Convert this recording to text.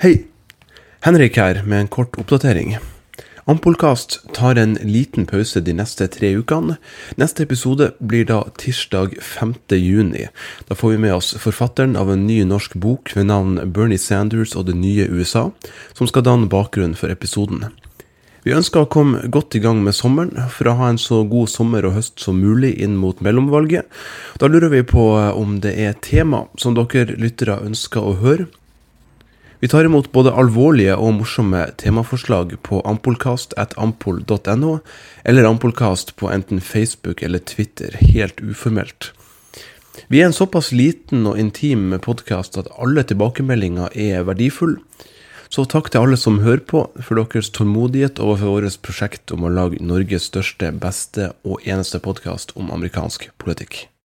Hei, Henrik her med en kort oppdatering. Ampolkast tar en liten pause de neste tre ukene. Neste episode blir da tirsdag 5. juni. Da får vi med oss forfatteren av en ny norsk bok ved navn Bernie Sanders og det nye USA, som skal danne bakgrunn for episoden. Vi ønsker å komme godt i gang med sommeren, for å ha en så god sommer og høst som mulig inn mot mellomvalget. Da lurer vi på om det er tema som dere lyttere ønsker å høre. Vi tar imot både alvorlige og morsomme temaforslag på ampolkast.ampol.no, eller Ampolkast på enten Facebook eller Twitter, helt uformelt. Vi er en såpass liten og intim podkast at alle tilbakemeldinger er verdifulle. Så takk til alle som hører på, for deres tålmodighet overfor vårt prosjekt om å lage Norges største, beste og eneste podkast om amerikansk politikk.